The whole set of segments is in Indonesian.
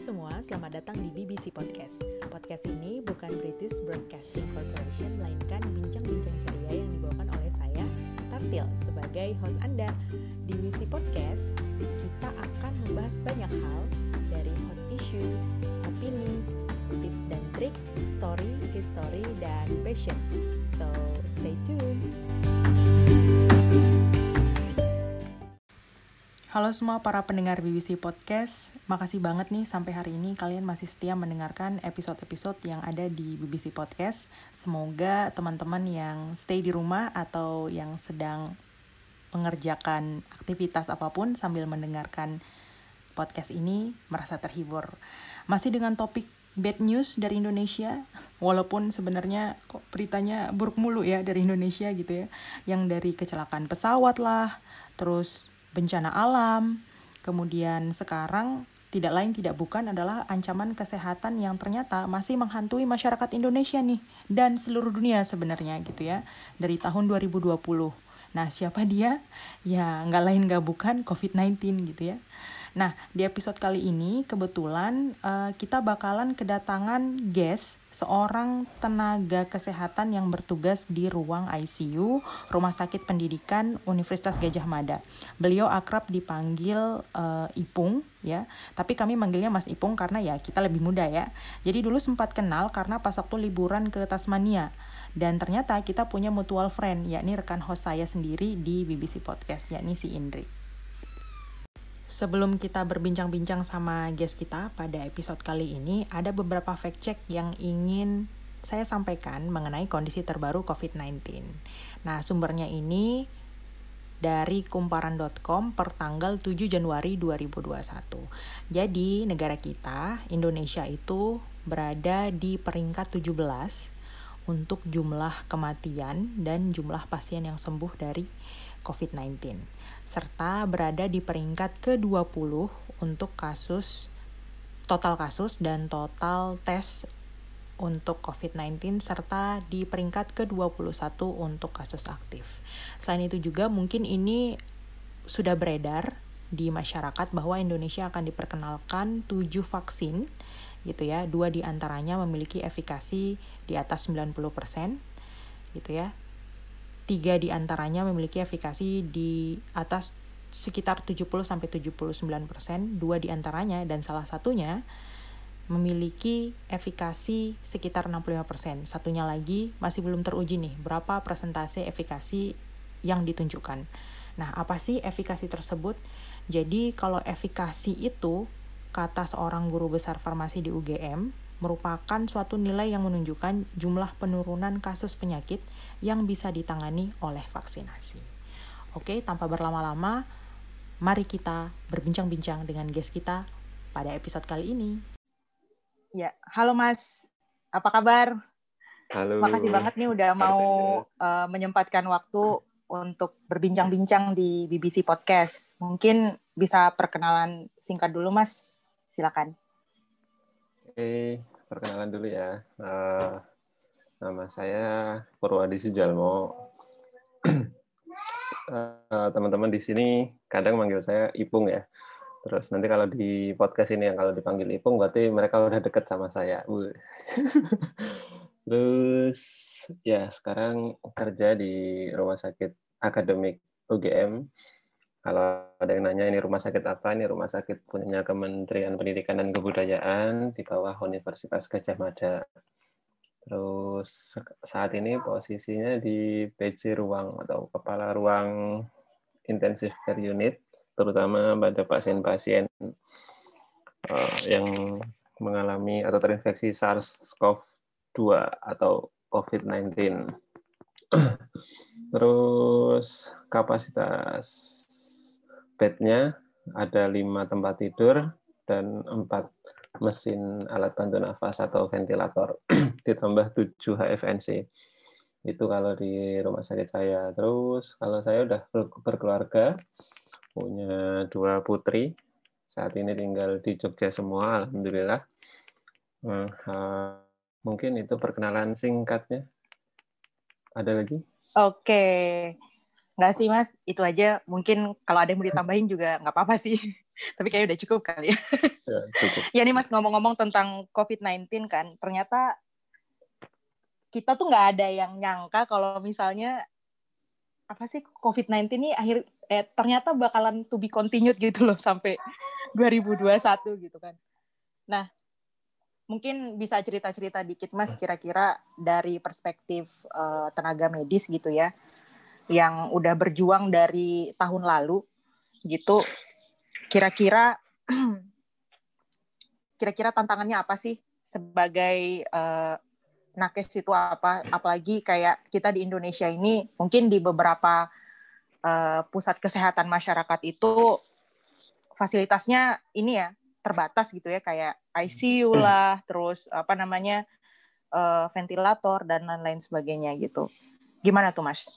semua, selamat datang di BBC Podcast. Podcast ini bukan British Broadcasting Corporation, melainkan bincang-bincang ceria yang dibawakan oleh saya, Tartil, sebagai host Anda. Di BBC Podcast, kita akan membahas banyak hal, dari hot issue, opini, tips dan trik, story, history, dan passion. So, stay tuned! Halo semua para pendengar BBC Podcast, makasih banget nih sampai hari ini kalian masih setia mendengarkan episode-episode yang ada di BBC Podcast. Semoga teman-teman yang stay di rumah atau yang sedang mengerjakan aktivitas apa pun sambil mendengarkan podcast ini merasa terhibur. Masih dengan topik bad news dari Indonesia, walaupun sebenarnya kok beritanya buruk mulu ya dari Indonesia gitu ya, yang dari kecelakaan pesawat lah, terus bencana alam, kemudian sekarang tidak lain tidak bukan adalah ancaman kesehatan yang ternyata masih menghantui masyarakat Indonesia nih dan seluruh dunia sebenarnya gitu ya dari tahun 2020. Nah siapa dia? Ya nggak lain nggak bukan COVID-19 gitu ya. Nah, di episode kali ini kebetulan uh, kita bakalan kedatangan guest seorang tenaga kesehatan yang bertugas di ruang ICU Rumah Sakit Pendidikan Universitas Gajah Mada. Beliau akrab dipanggil uh, Ipung ya, tapi kami manggilnya Mas Ipung karena ya kita lebih muda ya. Jadi dulu sempat kenal karena pas waktu liburan ke Tasmania dan ternyata kita punya mutual friend yakni rekan host saya sendiri di BBC Podcast yakni si Indri. Sebelum kita berbincang-bincang sama guest kita pada episode kali ini, ada beberapa fact check yang ingin saya sampaikan mengenai kondisi terbaru COVID-19. Nah, sumbernya ini dari kumparan.com per tanggal 7 Januari 2021. Jadi, negara kita, Indonesia itu berada di peringkat 17 untuk jumlah kematian dan jumlah pasien yang sembuh dari COVID-19 serta berada di peringkat ke-20 untuk kasus total kasus dan total tes untuk COVID-19 serta di peringkat ke-21 untuk kasus aktif. Selain itu juga mungkin ini sudah beredar di masyarakat bahwa Indonesia akan diperkenalkan 7 vaksin gitu ya. Dua di antaranya memiliki efikasi di atas 90% gitu ya tiga di antaranya memiliki efikasi di atas sekitar 70 sampai 79 persen, dua di antaranya dan salah satunya memiliki efikasi sekitar 65 persen. Satunya lagi masih belum teruji nih, berapa persentase efikasi yang ditunjukkan. Nah, apa sih efikasi tersebut? Jadi, kalau efikasi itu, kata seorang guru besar farmasi di UGM, merupakan suatu nilai yang menunjukkan jumlah penurunan kasus penyakit yang bisa ditangani oleh vaksinasi. Oke, tanpa berlama-lama, mari kita berbincang-bincang dengan guest kita pada episode kali ini. Ya, halo Mas, apa kabar? Halo. Makasih banget nih udah mau uh, menyempatkan waktu untuk berbincang-bincang di BBC Podcast. Mungkin bisa perkenalan singkat dulu, Mas. Silakan. Oke, perkenalan dulu ya. Uh, nama saya Purwadi Sujalmo. uh, teman-teman di sini kadang manggil saya Ipung ya. Terus nanti kalau di podcast ini yang kalau dipanggil Ipung berarti mereka udah deket sama saya. Terus ya sekarang kerja di Rumah Sakit Akademik UGM kalau ada yang nanya ini rumah sakit apa, ini rumah sakit punya Kementerian Pendidikan dan Kebudayaan di bawah Universitas Gajah Mada. Terus saat ini posisinya di PC ruang atau kepala ruang intensive care unit, terutama pada pasien-pasien uh, yang mengalami atau terinfeksi SARS-CoV-2 atau COVID-19. Terus kapasitas bednya ada lima tempat tidur dan empat mesin alat bantu nafas atau ventilator. Ditambah 7 HFNC itu kalau di rumah sakit saya. Terus kalau saya udah berkeluarga punya dua putri saat ini tinggal di Jogja semua alhamdulillah. Uh, mungkin itu perkenalan singkatnya. Ada lagi? Oke. Enggak sih mas, itu aja. Mungkin kalau ada yang mau ditambahin juga nggak apa-apa sih. Tapi kayaknya udah cukup kali ya. Ya, cukup. ya nih Mas ngomong-ngomong tentang COVID-19 kan, ternyata kita tuh nggak ada yang nyangka kalau misalnya apa sih COVID-19 ini akhir eh ternyata bakalan to be continued gitu loh sampai 2021 gitu kan. Nah, mungkin bisa cerita-cerita dikit Mas kira-kira dari perspektif uh, tenaga medis gitu ya yang udah berjuang dari tahun lalu gitu kira-kira kira-kira tantangannya apa sih sebagai uh, nakes itu apa? Apalagi kayak kita di Indonesia ini mungkin di beberapa uh, pusat kesehatan masyarakat itu fasilitasnya ini ya terbatas gitu ya. Kayak ICU lah terus apa namanya uh, ventilator dan lain-lain sebagainya gitu. Gimana tuh mas?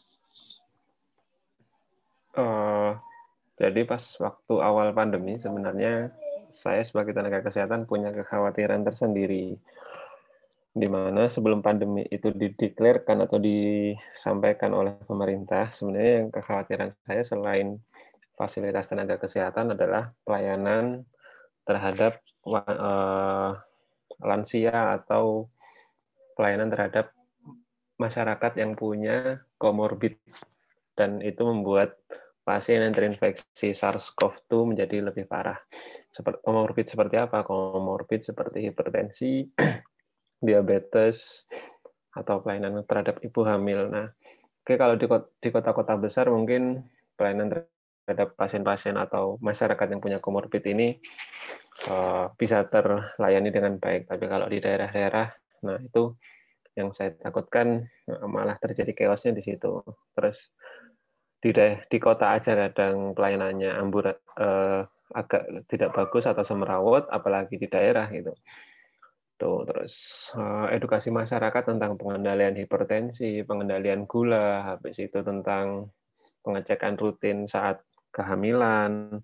Uh, jadi pas waktu awal pandemi sebenarnya saya sebagai tenaga kesehatan punya kekhawatiran tersendiri. Di mana sebelum pandemi itu dideklarkan atau disampaikan oleh pemerintah, sebenarnya yang kekhawatiran saya selain fasilitas tenaga kesehatan adalah pelayanan terhadap uh, lansia atau pelayanan terhadap masyarakat yang punya komorbid. Dan itu membuat pasien yang terinfeksi SARS-CoV-2 menjadi lebih parah. Komorbid seperti apa? Komorbid seperti hipertensi, diabetes, atau pelayanan terhadap ibu hamil. Nah, oke kalau di kota-kota besar mungkin pelayanan terhadap pasien-pasien atau masyarakat yang punya komorbid ini uh, bisa terlayani dengan baik. Tapi kalau di daerah-daerah, nah itu yang saya takutkan eh, malah terjadi chaosnya di situ. Terus di di kota aja kadang pelayanannya ambur eh, agak tidak bagus atau semerawut apalagi di daerah gitu. Tuh terus eh, edukasi masyarakat tentang pengendalian hipertensi pengendalian gula habis itu tentang pengecekan rutin saat kehamilan.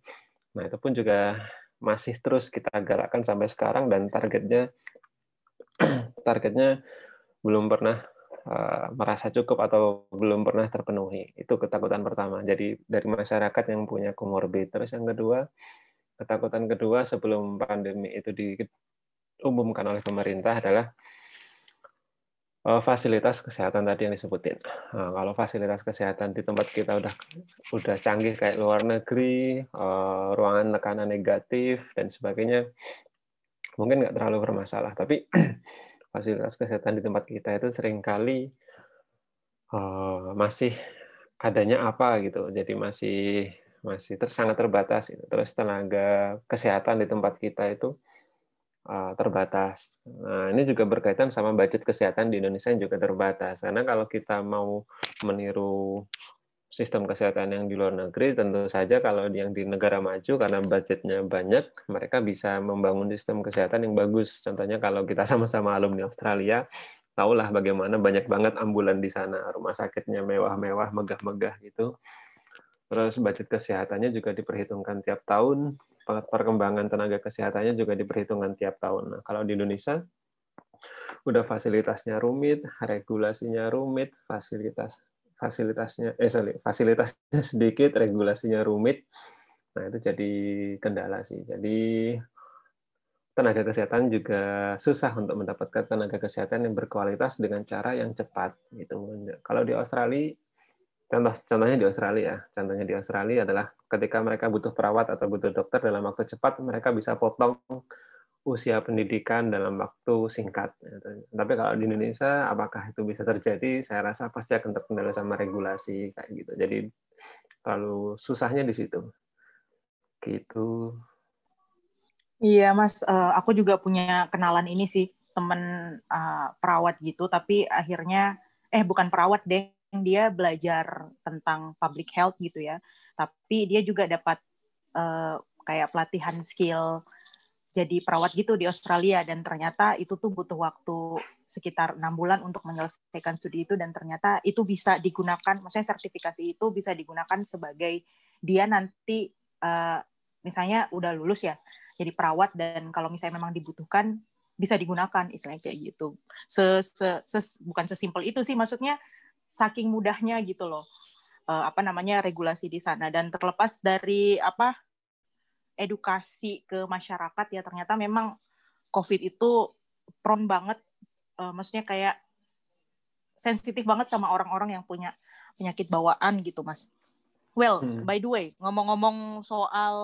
Nah itu pun juga masih terus kita galakkan sampai sekarang dan targetnya targetnya belum pernah merasa cukup atau belum pernah terpenuhi. Itu ketakutan pertama. Jadi dari masyarakat yang punya komorbid. Terus yang kedua, ketakutan kedua sebelum pandemi itu diumumkan oleh pemerintah adalah eh, fasilitas kesehatan tadi yang disebutin. Nah, kalau fasilitas kesehatan di tempat kita udah udah canggih kayak luar negeri, eh, ruangan tekanan negatif dan sebagainya, mungkin nggak terlalu bermasalah. Tapi fasilitas kesehatan di tempat kita itu sering kali uh, masih adanya apa gitu. Jadi masih masih ter, sangat terbatas gitu. terus tenaga kesehatan di tempat kita itu uh, terbatas. Nah ini juga berkaitan sama budget kesehatan di Indonesia yang juga terbatas. Karena kalau kita mau meniru sistem kesehatan yang di luar negeri tentu saja kalau yang di negara maju karena budgetnya banyak mereka bisa membangun sistem kesehatan yang bagus. Contohnya kalau kita sama-sama alumni Australia tahulah bagaimana banyak banget ambulan di sana. Rumah sakitnya mewah-mewah megah-megah gitu. Terus budget kesehatannya juga diperhitungkan tiap tahun. Perkembangan tenaga kesehatannya juga diperhitungkan tiap tahun. Nah kalau di Indonesia udah fasilitasnya rumit regulasinya rumit fasilitas fasilitasnya eh sorry, fasilitasnya sedikit, regulasinya rumit. Nah, itu jadi kendala sih. Jadi tenaga kesehatan juga susah untuk mendapatkan tenaga kesehatan yang berkualitas dengan cara yang cepat gitu. Kalau di Australia contoh contohnya di Australia ya. Contohnya di Australia adalah ketika mereka butuh perawat atau butuh dokter dalam waktu cepat, mereka bisa potong usia pendidikan dalam waktu singkat. Tapi kalau di Indonesia, apakah itu bisa terjadi? Saya rasa pasti akan terkendala sama regulasi kayak gitu. Jadi terlalu susahnya di situ. Gitu. Iya, Mas. Uh, aku juga punya kenalan ini sih, teman uh, perawat gitu. Tapi akhirnya, eh bukan perawat deh, dia belajar tentang public health gitu ya. Tapi dia juga dapat uh, kayak pelatihan skill jadi perawat gitu di Australia dan ternyata itu tuh butuh waktu sekitar enam bulan untuk menyelesaikan studi itu dan ternyata itu bisa digunakan, maksudnya sertifikasi itu bisa digunakan sebagai dia nanti uh, misalnya udah lulus ya jadi perawat dan kalau misalnya memang dibutuhkan bisa digunakan istilahnya kayak gitu. Se, se, se bukan sesimpel itu sih maksudnya saking mudahnya gitu loh uh, apa namanya regulasi di sana dan terlepas dari apa edukasi ke masyarakat ya ternyata memang COVID itu prone banget, uh, maksudnya kayak sensitif banget sama orang-orang yang punya penyakit bawaan gitu, Mas. Well, hmm. by the way, ngomong-ngomong soal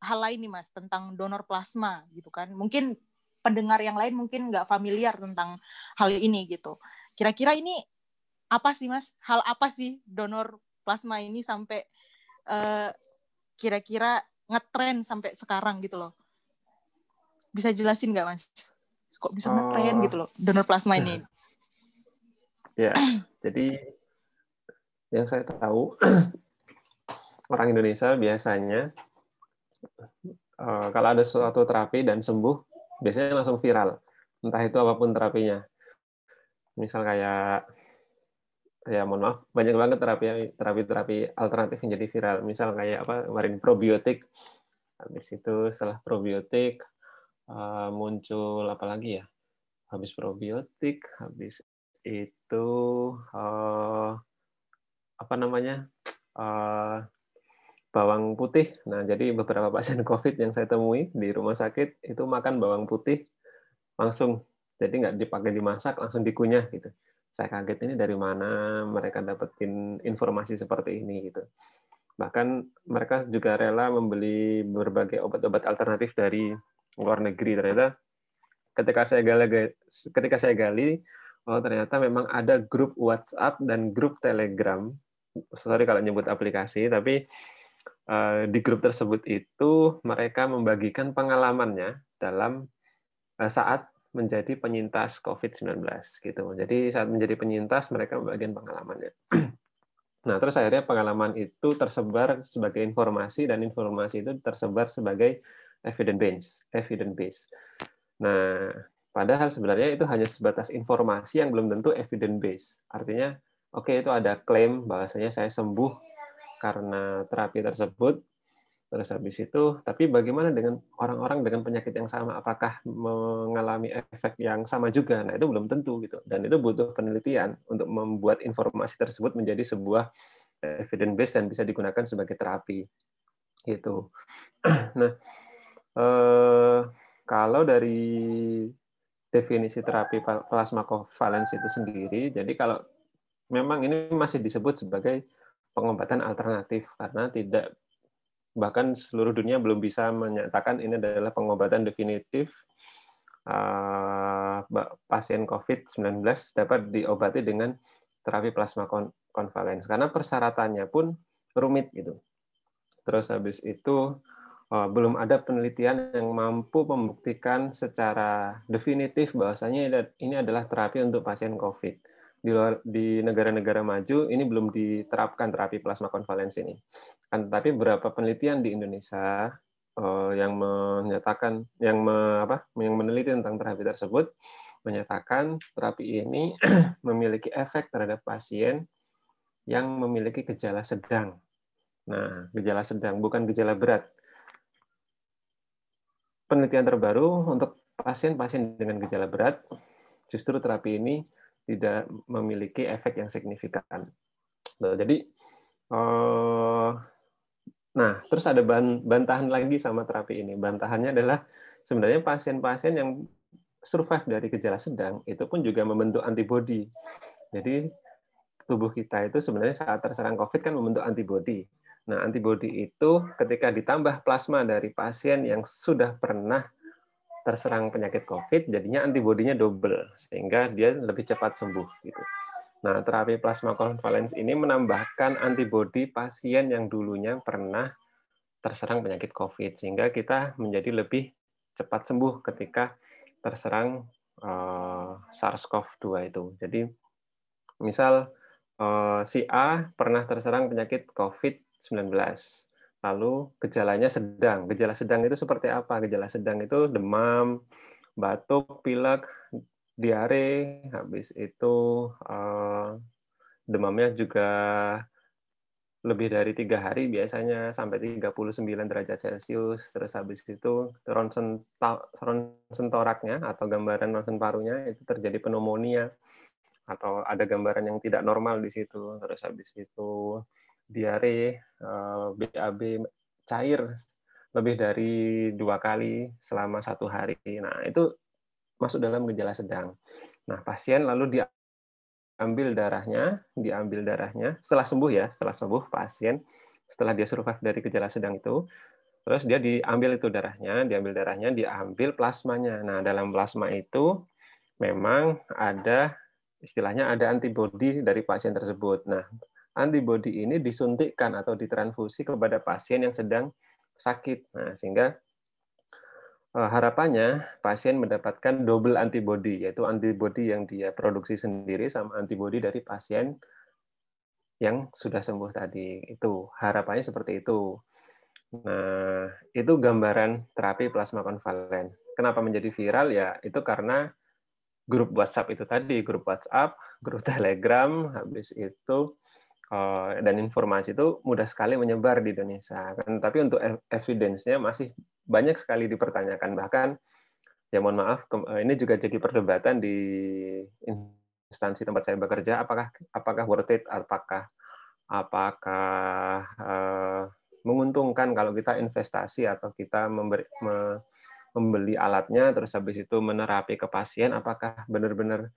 hal lain nih, Mas, tentang donor plasma gitu kan. Mungkin pendengar yang lain mungkin nggak familiar tentang hal ini gitu. Kira-kira ini apa sih, Mas? Hal apa sih donor plasma ini sampai uh, kira-kira ngetren sampai sekarang gitu loh? Bisa jelasin nggak, Mas? Kok bisa ngetren oh. gitu loh donor plasma ini? Ya, jadi yang saya tahu orang Indonesia biasanya uh, kalau ada suatu terapi dan sembuh, biasanya langsung viral. Entah itu apa pun terapinya. Misal kayak ya mohon maaf. Banyak banget terapi terapi terapi alternatif yang jadi viral. Misal kayak apa kemarin probiotik. Habis itu setelah probiotik uh, muncul apa lagi ya? Habis probiotik habis itu uh, apa namanya? Uh, bawang putih. Nah, jadi beberapa pasien COVID yang saya temui di rumah sakit itu makan bawang putih langsung, jadi nggak dipakai dimasak, langsung dikunyah gitu. Saya kaget ini dari mana mereka dapetin informasi seperti ini gitu. Bahkan mereka juga rela membeli berbagai obat-obat alternatif dari luar negeri. Ternyata ketika saya gali, ketika saya gali oh ternyata memang ada grup WhatsApp dan grup Telegram. Sorry kalau nyebut aplikasi, tapi uh, di grup tersebut itu mereka membagikan pengalamannya dalam uh, saat menjadi penyintas COVID-19 gitu. Jadi saat menjadi penyintas mereka membagikan pengalamannya. Nah, terus akhirnya pengalaman itu tersebar sebagai informasi dan informasi itu tersebar sebagai evidence base, evidence base. Nah, Padahal sebenarnya itu hanya sebatas informasi yang belum tentu evidence base. Artinya, oke okay, itu ada klaim bahwasanya saya sembuh karena terapi tersebut, terus habis itu, tapi bagaimana dengan orang-orang dengan penyakit yang sama? Apakah mengalami efek yang sama juga? Nah itu belum tentu gitu. Dan itu butuh penelitian untuk membuat informasi tersebut menjadi sebuah evidence base dan bisa digunakan sebagai terapi. Gitu. Nah, eh, kalau dari definisi terapi plasma covalence itu sendiri. Jadi kalau memang ini masih disebut sebagai pengobatan alternatif karena tidak bahkan seluruh dunia belum bisa menyatakan ini adalah pengobatan definitif uh, pasien COVID-19 dapat diobati dengan terapi plasma konvalens karena persyaratannya pun rumit gitu. Terus habis itu Oh, belum ada penelitian yang mampu membuktikan secara definitif bahwasanya ini adalah terapi untuk pasien COVID. Di luar di negara-negara maju ini belum diterapkan terapi plasma konvalensi ini. Kan tapi beberapa penelitian di Indonesia uh, yang menyatakan yang me, apa yang meneliti tentang terapi tersebut menyatakan terapi ini memiliki efek terhadap pasien yang memiliki gejala sedang. Nah, gejala sedang bukan gejala berat penelitian terbaru untuk pasien-pasien dengan gejala berat, justru terapi ini tidak memiliki efek yang signifikan. Nah, jadi, uh, nah terus ada bantahan lagi sama terapi ini. Bantahannya adalah sebenarnya pasien-pasien yang survive dari gejala sedang itu pun juga membentuk antibodi. Jadi tubuh kita itu sebenarnya saat terserang COVID kan membentuk antibodi. Nah, antibodi itu ketika ditambah plasma dari pasien yang sudah pernah terserang penyakit COVID, jadinya antibodinya double sehingga dia lebih cepat sembuh gitu. Nah, terapi plasma konvalens ini menambahkan antibodi pasien yang dulunya pernah terserang penyakit COVID sehingga kita menjadi lebih cepat sembuh ketika terserang uh, SARS-CoV-2 itu. Jadi, misal uh, si A pernah terserang penyakit COVID 19. Lalu gejalanya sedang. Gejala sedang itu seperti apa? Gejala sedang itu demam, batuk, pilek, diare, habis itu uh, demamnya juga lebih dari tiga hari biasanya sampai 39 derajat Celcius terus habis itu ronsen ronsen toraknya atau gambaran ronsen parunya itu terjadi pneumonia atau ada gambaran yang tidak normal di situ terus habis itu diare, BAB eh, cair lebih dari dua kali selama satu hari. Nah, itu masuk dalam gejala sedang. Nah, pasien lalu diambil darahnya, diambil darahnya setelah sembuh ya, setelah sembuh pasien, setelah dia survive dari gejala sedang itu, terus dia diambil itu darahnya, diambil darahnya, diambil plasmanya. Nah, dalam plasma itu memang ada istilahnya ada antibodi dari pasien tersebut. Nah, antibodi ini disuntikkan atau ditransfusi kepada pasien yang sedang sakit. Nah, sehingga eh, harapannya pasien mendapatkan double antibody, yaitu antibodi yang dia produksi sendiri sama antibodi dari pasien yang sudah sembuh tadi. Itu harapannya seperti itu. Nah, itu gambaran terapi plasma konvalen. Kenapa menjadi viral ya? Itu karena grup WhatsApp itu tadi, grup WhatsApp, grup Telegram, habis itu dan informasi itu mudah sekali menyebar di Indonesia. Tapi untuk evidence-nya masih banyak sekali dipertanyakan. Bahkan, ya mohon maaf, eh, ini juga jadi perdebatan di instansi tempat saya bekerja. Apakah apakah worth it? Apakah apakah uh, menguntungkan kalau kita investasi atau kita memberi, me, membeli alatnya terus habis itu menerapi ke pasien? Apakah benar-benar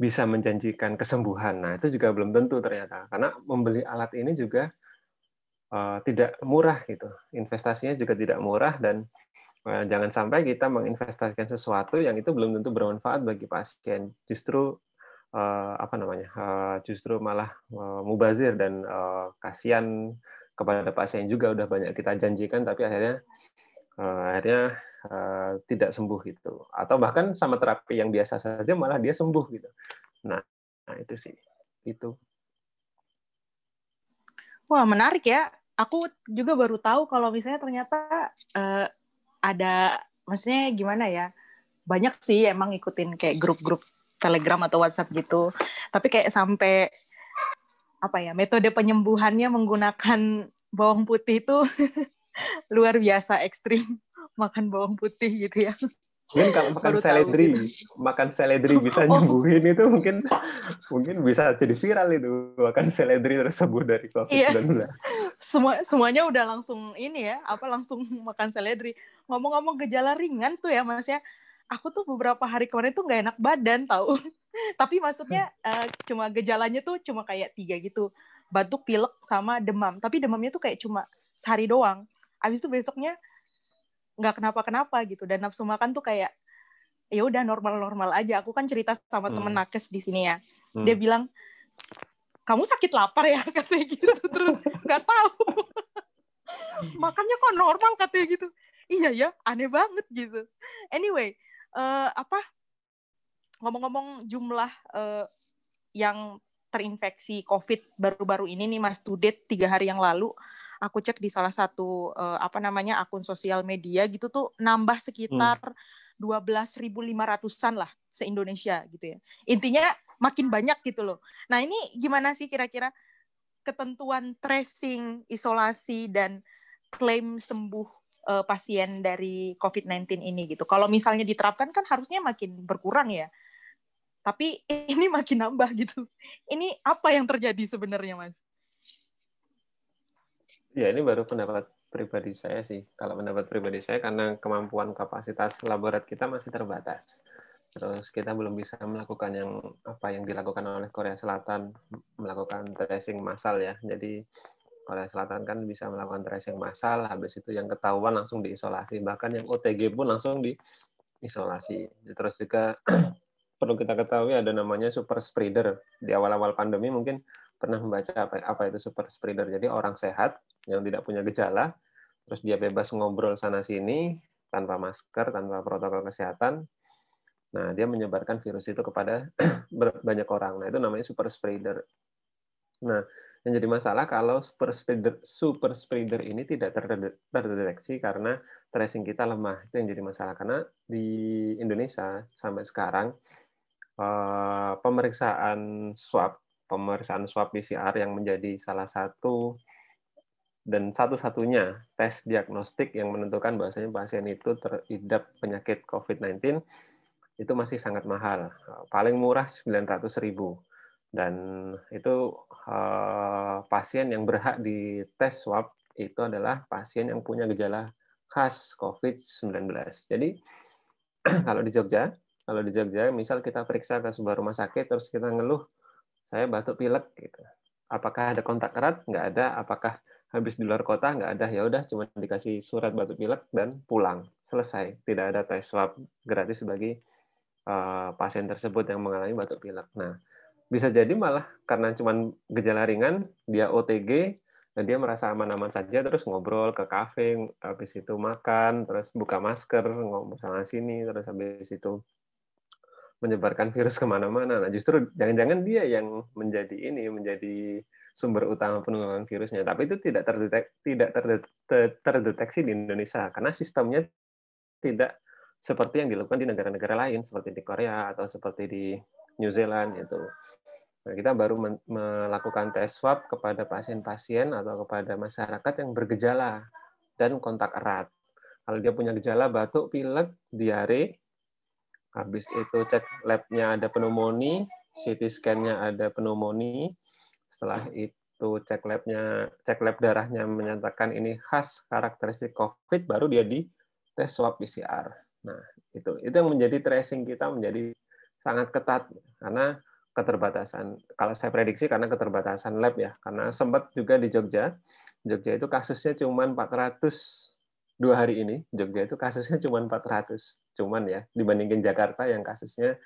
bisa menjanjikan kesembuhan. Nah, itu juga belum tentu ternyata. Karena membeli alat ini juga uh, tidak murah gitu. Investasinya juga tidak murah dan uh, jangan sampai kita menginvestasikan sesuatu yang itu belum tentu bermanfaat bagi pasien. Justru uh, apa namanya? Uh, justru malah uh, mubazir dan uh, kasihan kepada pasien juga udah banyak kita janjikan tapi akhirnya uh, akhirnya uh, tidak sembuh gitu. Atau bahkan sama terapi yang biasa saja malah dia sembuh gitu. Nah, nah itu sih. Itu. Wah menarik ya. Aku juga baru tahu kalau misalnya ternyata uh, ada maksudnya gimana ya? Banyak sih emang ikutin kayak grup-grup Telegram atau WhatsApp gitu. Tapi kayak sampai apa ya metode penyembuhannya menggunakan bawang putih itu luar biasa ekstrim makan bawang putih gitu ya. Mungkin kalau makan seledri, makan seledri bisa oh. nyembuhin itu mungkin mungkin bisa jadi viral itu makan seledri terus sembuh dari COVID-19. Iya. Semua semuanya udah langsung ini ya, apa langsung makan seledri. Ngomong-ngomong gejala ringan tuh ya Mas ya. Aku tuh beberapa hari kemarin tuh nggak enak badan tahu. Tapi maksudnya uh, cuma gejalanya tuh cuma kayak tiga gitu. Batuk, pilek sama demam. Tapi demamnya tuh kayak cuma sehari doang. Abis itu besoknya nggak kenapa-kenapa gitu. Dan nafsu makan tuh kayak ya udah normal-normal aja. Aku kan cerita sama hmm. temen nakes di sini ya. Hmm. dia bilang kamu sakit lapar ya? katanya gitu. Terus nggak tahu. Makannya kok normal? katanya gitu. Iya ya aneh banget gitu. Anyway uh, apa ngomong-ngomong jumlah uh, yang terinfeksi COVID baru-baru ini nih Mas Tudet tiga hari yang lalu aku cek di salah satu uh, apa namanya akun sosial media gitu tuh nambah sekitar hmm. dua belas ribu lima ratusan lah se Indonesia gitu ya. Intinya makin banyak gitu loh. Nah ini gimana sih kira-kira ketentuan tracing isolasi dan klaim sembuh uh, pasien dari COVID-19 ini gitu? Kalau misalnya diterapkan kan harusnya makin berkurang ya. Tapi ini makin nambah gitu. Ini apa yang terjadi sebenarnya mas Ya, ini baru pendapat pribadi saya sih. Kalau pendapat pribadi saya karena kemampuan kapasitas laborat kita masih terbatas. Terus kita belum bisa melakukan yang apa yang dilakukan oleh Korea Selatan, melakukan tracing massal ya. Jadi Korea Selatan kan bisa melakukan tracing massal, habis itu yang ketahuan langsung diisolasi. Bahkan yang OTG pun langsung diisolasi. Terus juga perlu kita ketahui ada namanya super spreader. Di awal-awal pandemi mungkin pernah membaca apa, apa itu super spreader. Jadi orang sehat yang tidak punya gejala, terus dia bebas ngobrol sana sini tanpa masker, tanpa protokol kesehatan. Nah, dia menyebarkan virus itu kepada banyak orang. Nah, itu namanya super spreader. Nah, yang jadi masalah kalau super spreader super spreader ini tidak terdeteksi karena tracing kita lemah. Itu yang jadi masalah karena di Indonesia sampai sekarang eh, pemeriksaan swab pemeriksaan swab PCR yang menjadi salah satu dan satu-satunya tes diagnostik yang menentukan bahwasanya pasien itu terhidap penyakit COVID-19 itu masih sangat mahal. Paling murah 900.000 dan itu uh, pasien yang berhak di tes swab itu adalah pasien yang punya gejala khas COVID-19. Jadi kalau di Jogja, kalau di Jogja, misal kita periksa ke sebuah rumah sakit, terus kita ngeluh, saya batuk pilek, gitu. Apakah ada kontak erat? Nggak ada. Apakah habis di luar kota? Nggak ada. Ya udah, cuma dikasih surat batuk pilek dan pulang. Selesai. Tidak ada tes swab gratis bagi uh, pasien tersebut yang mengalami batuk pilek. Nah, bisa jadi malah karena cuma gejala ringan, dia OTG, dan dia merasa aman-aman saja terus ngobrol ke kafe habis itu makan terus buka masker ngomong sana sini terus habis itu menyebarkan virus ke mana-mana. Nah justru jangan-jangan dia yang menjadi ini menjadi sumber utama penularan virusnya. Tapi itu tidak terdetek tidak terdeteksi, di Indonesia karena sistemnya tidak seperti yang dilakukan di negara-negara lain seperti di Korea atau seperti di New Zealand itu Nah, kita baru melakukan tes swab kepada pasien-pasien atau kepada masyarakat yang bergejala dan kontak erat. Kalau dia punya gejala batuk, pilek, diare, habis itu cek labnya ada pneumonia, CT scan-nya ada pneumonia, setelah itu cek labnya, cek lab darahnya menyatakan ini khas karakteristik COVID, baru dia di tes swab PCR. Nah, itu itu yang menjadi tracing kita menjadi sangat ketat karena keterbatasan. Kalau saya prediksi karena keterbatasan lab ya, karena sempat juga di Jogja, Jogja itu kasusnya cuma 400 dua hari ini, Jogja itu kasusnya cuma 400, cuman ya dibandingin Jakarta yang kasusnya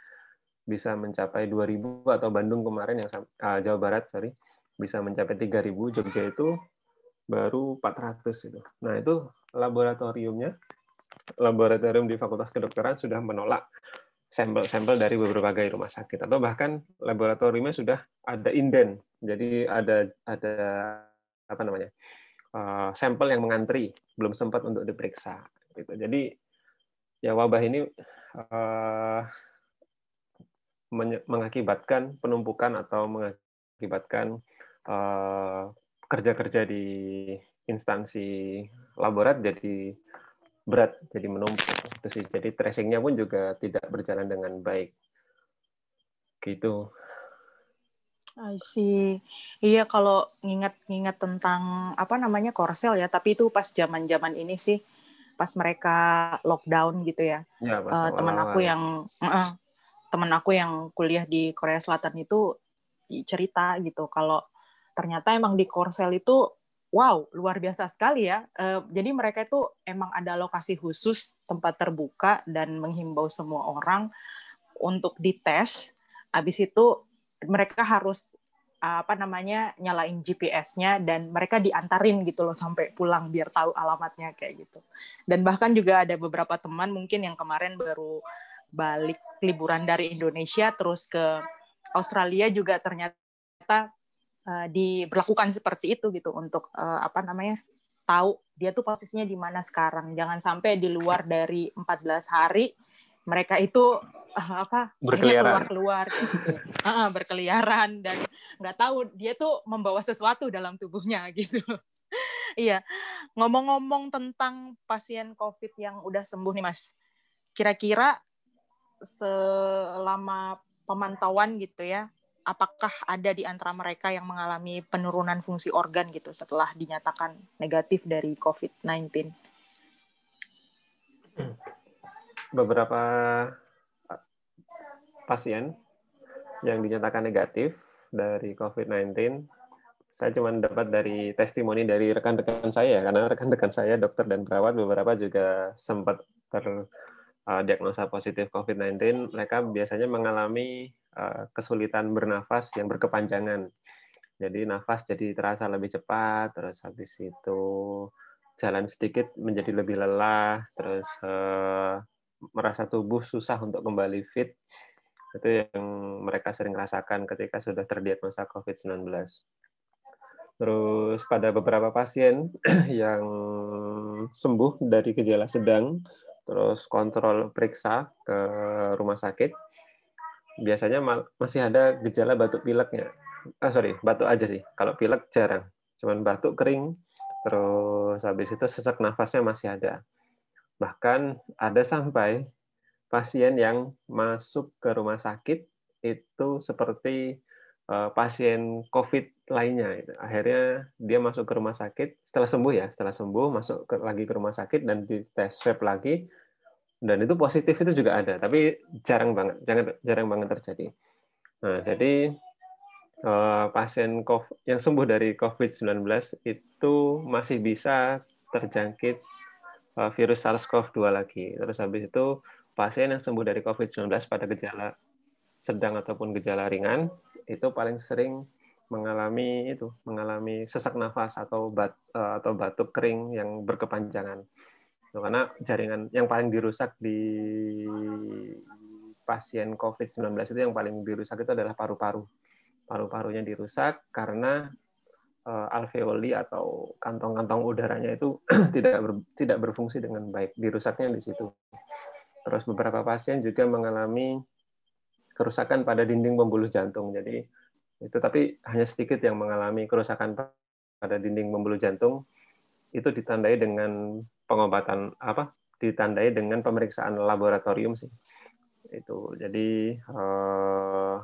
bisa mencapai 2000 atau Bandung kemarin yang uh, Jawa Barat sorry bisa mencapai 3000, Jogja itu baru 400 itu. Nah itu laboratoriumnya, laboratorium di Fakultas Kedokteran sudah menolak sampel-sampel dari beberapa rumah sakit atau bahkan laboratoriumnya sudah ada inden. Jadi ada ada apa namanya sampel yang mengantri belum sempat untuk diperiksa gitu. Jadi ya wabah ini uh, mengakibatkan penumpukan atau mengakibatkan uh, kerja-kerja di instansi laborat jadi berat jadi menumpuk itu sih. Jadi tracingnya pun juga tidak berjalan dengan baik gitu I see. Iya kalau nginget-nginget tentang apa namanya korsel ya, tapi itu pas zaman-zaman ini sih, pas mereka lockdown gitu ya. ya uh, teman aku ya. yang uh, teman aku yang kuliah di Korea Selatan itu cerita gitu kalau ternyata emang di korsel itu wow luar biasa sekali ya. Uh, jadi mereka itu emang ada lokasi khusus tempat terbuka dan menghimbau semua orang untuk dites. Habis itu mereka harus apa namanya nyalain GPS-nya dan mereka diantarin gitu loh sampai pulang biar tahu alamatnya kayak gitu. Dan bahkan juga ada beberapa teman mungkin yang kemarin baru balik liburan dari Indonesia terus ke Australia juga ternyata uh, diberlakukan seperti itu gitu untuk uh, apa namanya tahu dia tuh posisinya di mana sekarang jangan sampai di luar dari 14 hari mereka itu uh, apa berkeliaran keluar keluar gitu. uh, berkeliaran dan nggak tahu dia tuh membawa sesuatu dalam tubuhnya gitu iya ngomong-ngomong tentang pasien covid yang udah sembuh nih mas kira-kira selama pemantauan gitu ya apakah ada di antara mereka yang mengalami penurunan fungsi organ gitu setelah dinyatakan negatif dari COVID-19? Beberapa uh, pasien yang dinyatakan negatif dari COVID-19, saya cuma dapat dari testimoni dari rekan-rekan saya, karena rekan-rekan saya dokter dan perawat beberapa juga sempat terdiagnosa uh, positif COVID-19, mereka biasanya mengalami Eh, kesulitan bernafas yang berkepanjangan. Jadi nafas jadi terasa lebih cepat, terus habis itu jalan sedikit menjadi lebih lelah, terus uh, merasa tubuh susah untuk kembali fit. Itu yang mereka sering rasakan ketika sudah terdiagnosa COVID-19. Terus pada beberapa pasien yang sembuh dari gejala sedang, terus kontrol periksa ke rumah sakit, biasanya masih ada gejala batuk pileknya. Ah sorry, batuk aja sih. Kalau pilek jarang. Cuman batuk kering, terus habis itu sesak nafasnya masih ada. Bahkan ada sampai pasien yang masuk ke rumah sakit itu seperti uh, pasien COVID lainnya. Akhirnya dia masuk ke rumah sakit setelah sembuh ya, setelah sembuh masuk ke, lagi ke rumah sakit dan dites swab lagi dan itu positif itu juga ada, tapi jarang banget, jangan jarang banget terjadi. Nah, jadi uh, pasien COVID, yang sembuh dari COVID-19 itu masih bisa terjangkit virus SARS-CoV-2 lagi. Terus habis itu pasien yang sembuh dari COVID-19 pada gejala sedang ataupun gejala ringan itu paling sering mengalami itu mengalami sesak nafas atau bat, uh, atau batuk kering yang berkepanjangan karena jaringan yang paling dirusak di pasien COVID-19 itu yang paling dirusak itu adalah paru-paru paru-parunya dirusak karena alveoli atau kantong-kantong udaranya itu tidak ber, tidak berfungsi dengan baik dirusaknya di situ. Terus beberapa pasien juga mengalami kerusakan pada dinding pembuluh jantung. Jadi itu tapi hanya sedikit yang mengalami kerusakan pada dinding pembuluh jantung. Itu ditandai dengan pengobatan apa ditandai dengan pemeriksaan laboratorium sih. Itu. Jadi uh,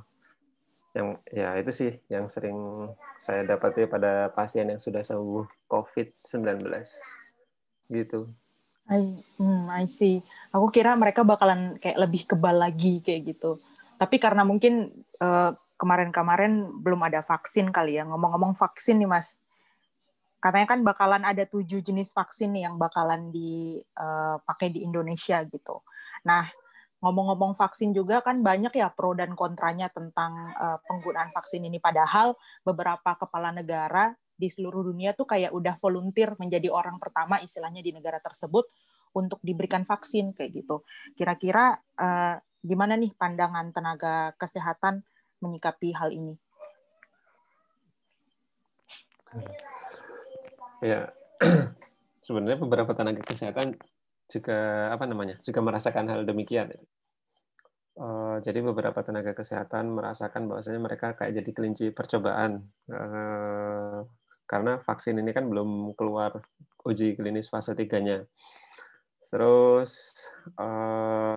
yang ya itu sih yang sering saya dapati pada pasien yang sudah sembuh COVID-19 gitu. I, hmm, I see. Aku kira mereka bakalan kayak lebih kebal lagi kayak gitu. Tapi karena mungkin uh, kemarin-kemarin belum ada vaksin kali ya. Ngomong-ngomong vaksin nih Mas, katanya kan bakalan ada tujuh jenis vaksin nih yang bakalan dipakai eh, di Indonesia gitu. Nah, ngomong-ngomong vaksin juga kan banyak ya pro dan kontranya tentang uh, penggunaan vaksin ini. Padahal beberapa kepala negara di seluruh dunia tuh kayak udah volunteer menjadi orang pertama istilahnya di negara tersebut untuk diberikan vaksin kayak gitu. Kira-kira uh, gimana nih pandangan tenaga kesehatan menyikapi hal ini? Ya, sebenarnya beberapa tenaga kesehatan juga apa namanya juga merasakan hal demikian. Uh, jadi beberapa tenaga kesehatan merasakan bahwasanya mereka kayak jadi kelinci percobaan uh, karena vaksin ini kan belum keluar uji klinis fase tiganya. Terus uh,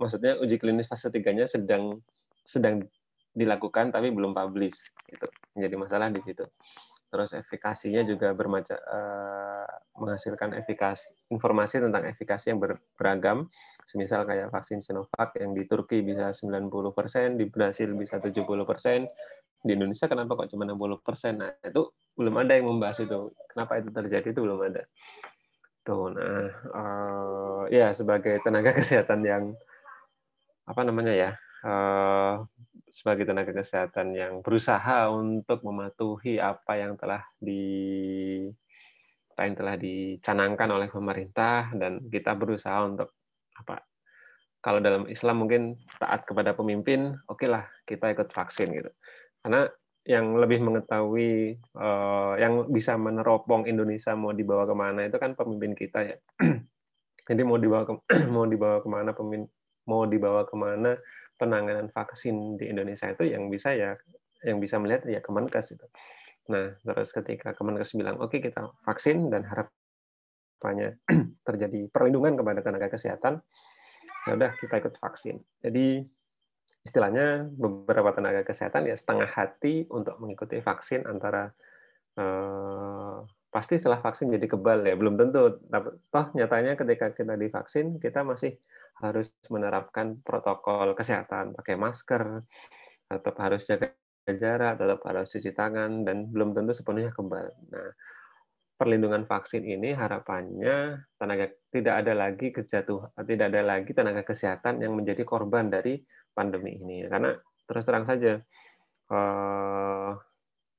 maksudnya uji klinis fase tiganya sedang sedang dilakukan tapi belum publish itu menjadi masalah di situ terus efikasinya juga bermacam uh, menghasilkan efikasi informasi tentang efikasi yang ber, beragam. Semisal kayak vaksin Sinovac yang di Turki bisa 90% di Brasil bisa 70% di Indonesia kenapa kok cuma 60% nah itu belum ada yang membahas itu. Kenapa itu terjadi itu belum ada. Tuh nah uh, ya sebagai tenaga kesehatan yang apa namanya ya uh, sebagai tenaga kesehatan yang berusaha untuk mematuhi apa yang telah di apa yang telah dicanangkan oleh pemerintah dan kita berusaha untuk apa kalau dalam Islam mungkin taat kepada pemimpin oke okay lah kita ikut vaksin gitu. Karena yang lebih mengetahui uh, yang bisa meneropong Indonesia mau dibawa ke mana itu kan pemimpin kita ya. Jadi mau dibawa ke, mau dibawa ke mana pemimpin mau dibawa ke mana penanganan vaksin di Indonesia itu yang bisa ya yang bisa melihat ya Kemenkes itu. Nah, terus ketika Kemenkes bilang oke okay, kita vaksin dan harapannya terjadi perlindungan kepada tenaga kesehatan, ya udah kita ikut vaksin. Jadi istilahnya beberapa tenaga kesehatan ya setengah hati untuk mengikuti vaksin antara eh, pasti setelah vaksin jadi kebal ya belum tentu. Toh nyatanya ketika kita divaksin kita masih harus menerapkan protokol kesehatan, pakai masker, tetap harus jaga jarak, tetap harus cuci tangan, dan belum tentu sepenuhnya kebal. Nah, perlindungan vaksin ini harapannya tenaga tidak ada lagi kejatuhan, tidak ada lagi tenaga kesehatan yang menjadi korban dari pandemi ini. Karena terus terang saja, eh,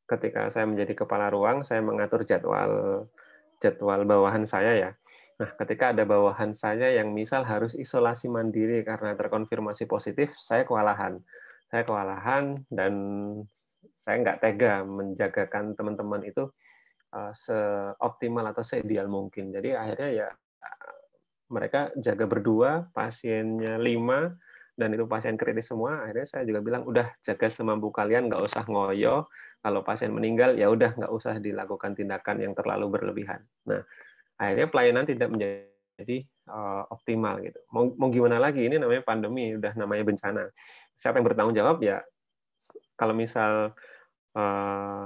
ketika saya menjadi kepala ruang, saya mengatur jadwal jadwal bawahan saya ya Nah, ketika ada bawahan saya yang misal harus isolasi mandiri karena terkonfirmasi positif, saya kewalahan. Saya kewalahan dan saya nggak tega menjagakan teman-teman itu uh, seoptimal atau seideal mungkin. Jadi akhirnya ya mereka jaga berdua, pasiennya lima, dan itu pasien kritis semua. Akhirnya saya juga bilang, udah jaga semampu kalian, nggak usah ngoyo. Kalau pasien meninggal, ya udah nggak usah dilakukan tindakan yang terlalu berlebihan. Nah, akhirnya pelayanan tidak menjadi uh, optimal gitu. Mau, gimana lagi ini namanya pandemi, udah namanya bencana. Siapa yang bertanggung jawab ya kalau misal uh,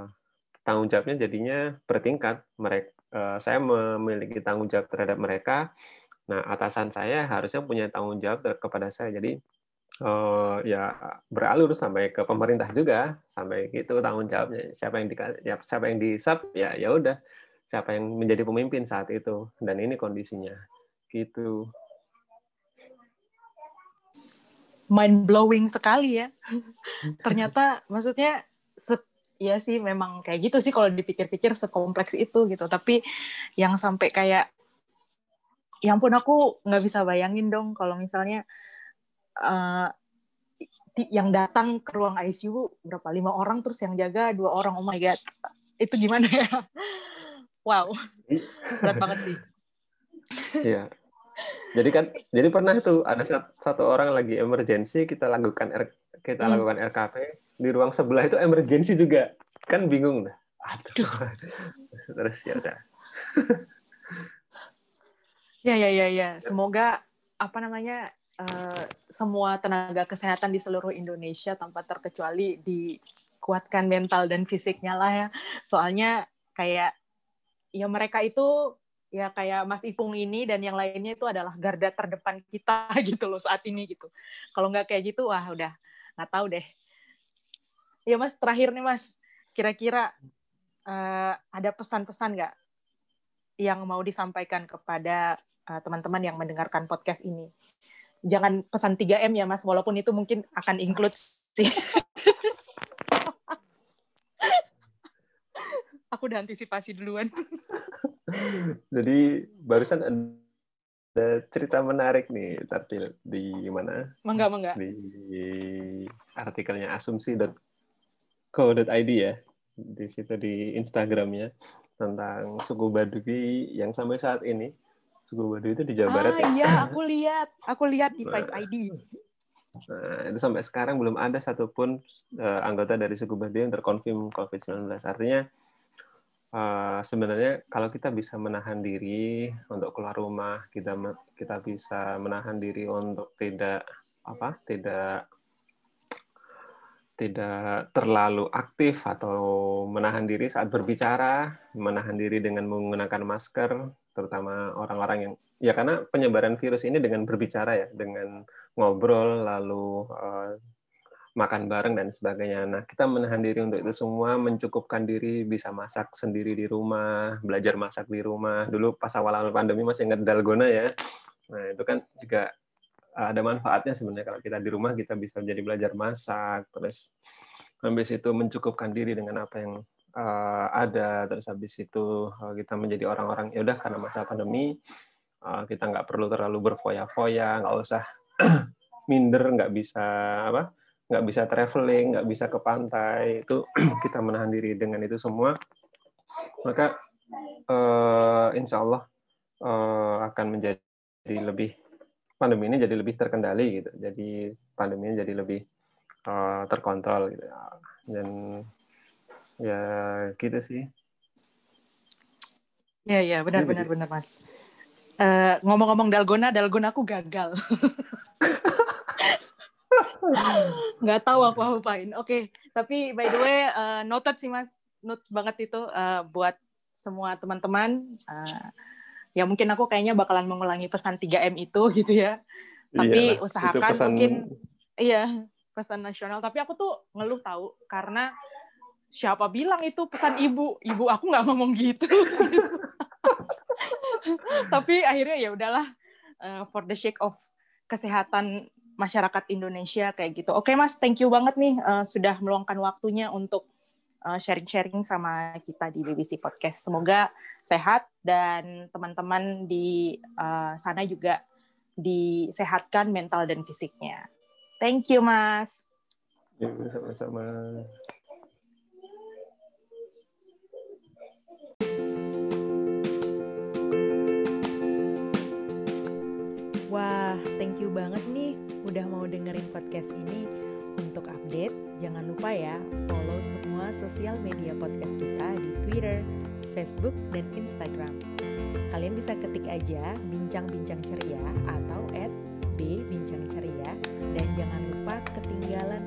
tanggung jawabnya jadinya bertingkat. Mereka, uh, saya memiliki tanggung jawab terhadap mereka. Nah, atasan saya harusnya punya tanggung jawab kepada saya. Jadi uh, ya beralur sampai ke pemerintah juga, sampai gitu tanggung jawabnya. Siapa yang di ya, siapa yang di sub ya ya udah siapa yang menjadi pemimpin saat itu dan ini kondisinya. Gitu. Mind blowing sekali ya. Ternyata maksudnya ya sih memang kayak gitu sih kalau dipikir-pikir sekompleks itu gitu. Tapi yang sampai kayak ya ampun aku nggak bisa bayangin dong kalau misalnya uh, yang datang ke ruang ICU berapa? Lima orang terus yang jaga dua orang. Oh my god. Itu gimana ya wow. Berat banget sih. Iya. Jadi kan jadi pernah itu ada satu orang lagi emergency kita lakukan R, kita hmm. lakukan RKP di ruang sebelah itu emergency juga. Kan bingung dah. Aduh. Terus ya udah. Ya ya ya ya. Semoga apa namanya uh, semua tenaga kesehatan di seluruh Indonesia tanpa terkecuali dikuatkan mental dan fisiknya lah ya. Soalnya kayak ya mereka itu ya kayak Mas Ipung ini dan yang lainnya itu adalah garda terdepan kita gitu loh saat ini gitu. Kalau nggak kayak gitu wah udah nggak tahu deh. Ya mas terakhir nih mas. Kira-kira uh, ada pesan-pesan nggak yang mau disampaikan kepada uh, teman-teman yang mendengarkan podcast ini? Jangan pesan 3M ya mas walaupun itu mungkin akan include sih aku udah antisipasi duluan jadi barusan ada cerita menarik nih Tartil di mana? Mangga mangga. Di artikelnya asumsi.com co.id ya di situ di Instagramnya tentang suku Baduy yang sampai saat ini suku Baduy itu di Jawa Barat ah, ya. Iya, aku lihat, aku lihat di Face ID. Nah, itu sampai sekarang belum ada satupun uh, anggota dari suku Baduy yang terkonfirm COVID-19. Artinya uh, sebenarnya kalau kita bisa menahan diri untuk keluar rumah, kita kita bisa menahan diri untuk tidak apa? tidak tidak terlalu aktif atau menahan diri saat berbicara, menahan diri dengan menggunakan masker, terutama orang-orang yang ya karena penyebaran virus ini dengan berbicara ya, dengan ngobrol lalu uh, makan bareng dan sebagainya. Nah, kita menahan diri untuk itu semua, mencukupkan diri bisa masak sendiri di rumah, belajar masak di rumah. Dulu pas awal-awal pandemi masih ingat dalgona ya. Nah, itu kan juga ada manfaatnya sebenarnya kalau kita di rumah kita bisa jadi belajar masak terus habis itu mencukupkan diri dengan apa yang uh, ada terus habis itu uh, kita menjadi orang-orang ya udah karena masa pandemi uh, kita nggak perlu terlalu berfoya-foya nggak usah minder nggak bisa apa nggak bisa traveling nggak bisa ke pantai itu kita menahan diri dengan itu semua maka uh, insya Allah uh, akan menjadi lebih pandemi ini jadi lebih terkendali gitu. Jadi pandemi ini jadi lebih uh, terkontrol gitu. Dan ya gitu sih. Ya ya benar benar benar Mas. Uh, ngomong-ngomong dalgona, dalgona aku gagal. Nggak tahu aku apain. Oke, okay. tapi by the way uh, noted sih Mas, note banget itu uh, buat semua teman-teman. Uh, ya mungkin aku kayaknya bakalan mengulangi pesan 3M itu gitu ya. Tapi Iyalah, usahakan pesan... mungkin iya pesan nasional. Tapi aku tuh ngeluh tahu karena siapa bilang itu pesan ibu? Ibu aku nggak ngomong gitu. Tapi akhirnya ya udahlah uh, for the sake of kesehatan masyarakat Indonesia kayak gitu. Oke Mas, thank you banget nih uh, sudah meluangkan waktunya untuk Eh, sharing-sharing sama kita di BBC Podcast. Semoga sehat dan teman-teman di uh, sana juga disehatkan mental dan fisiknya. Thank you, Mas. Ya, sama-sama. Wah, thank you banget nih udah mau dengerin podcast ini. Untuk update, jangan lupa ya follow semua sosial media podcast kita di Twitter, Facebook, dan Instagram. Kalian bisa ketik aja bincang-bincang ceria atau at B Bincang Ceria dan jangan lupa ketinggalan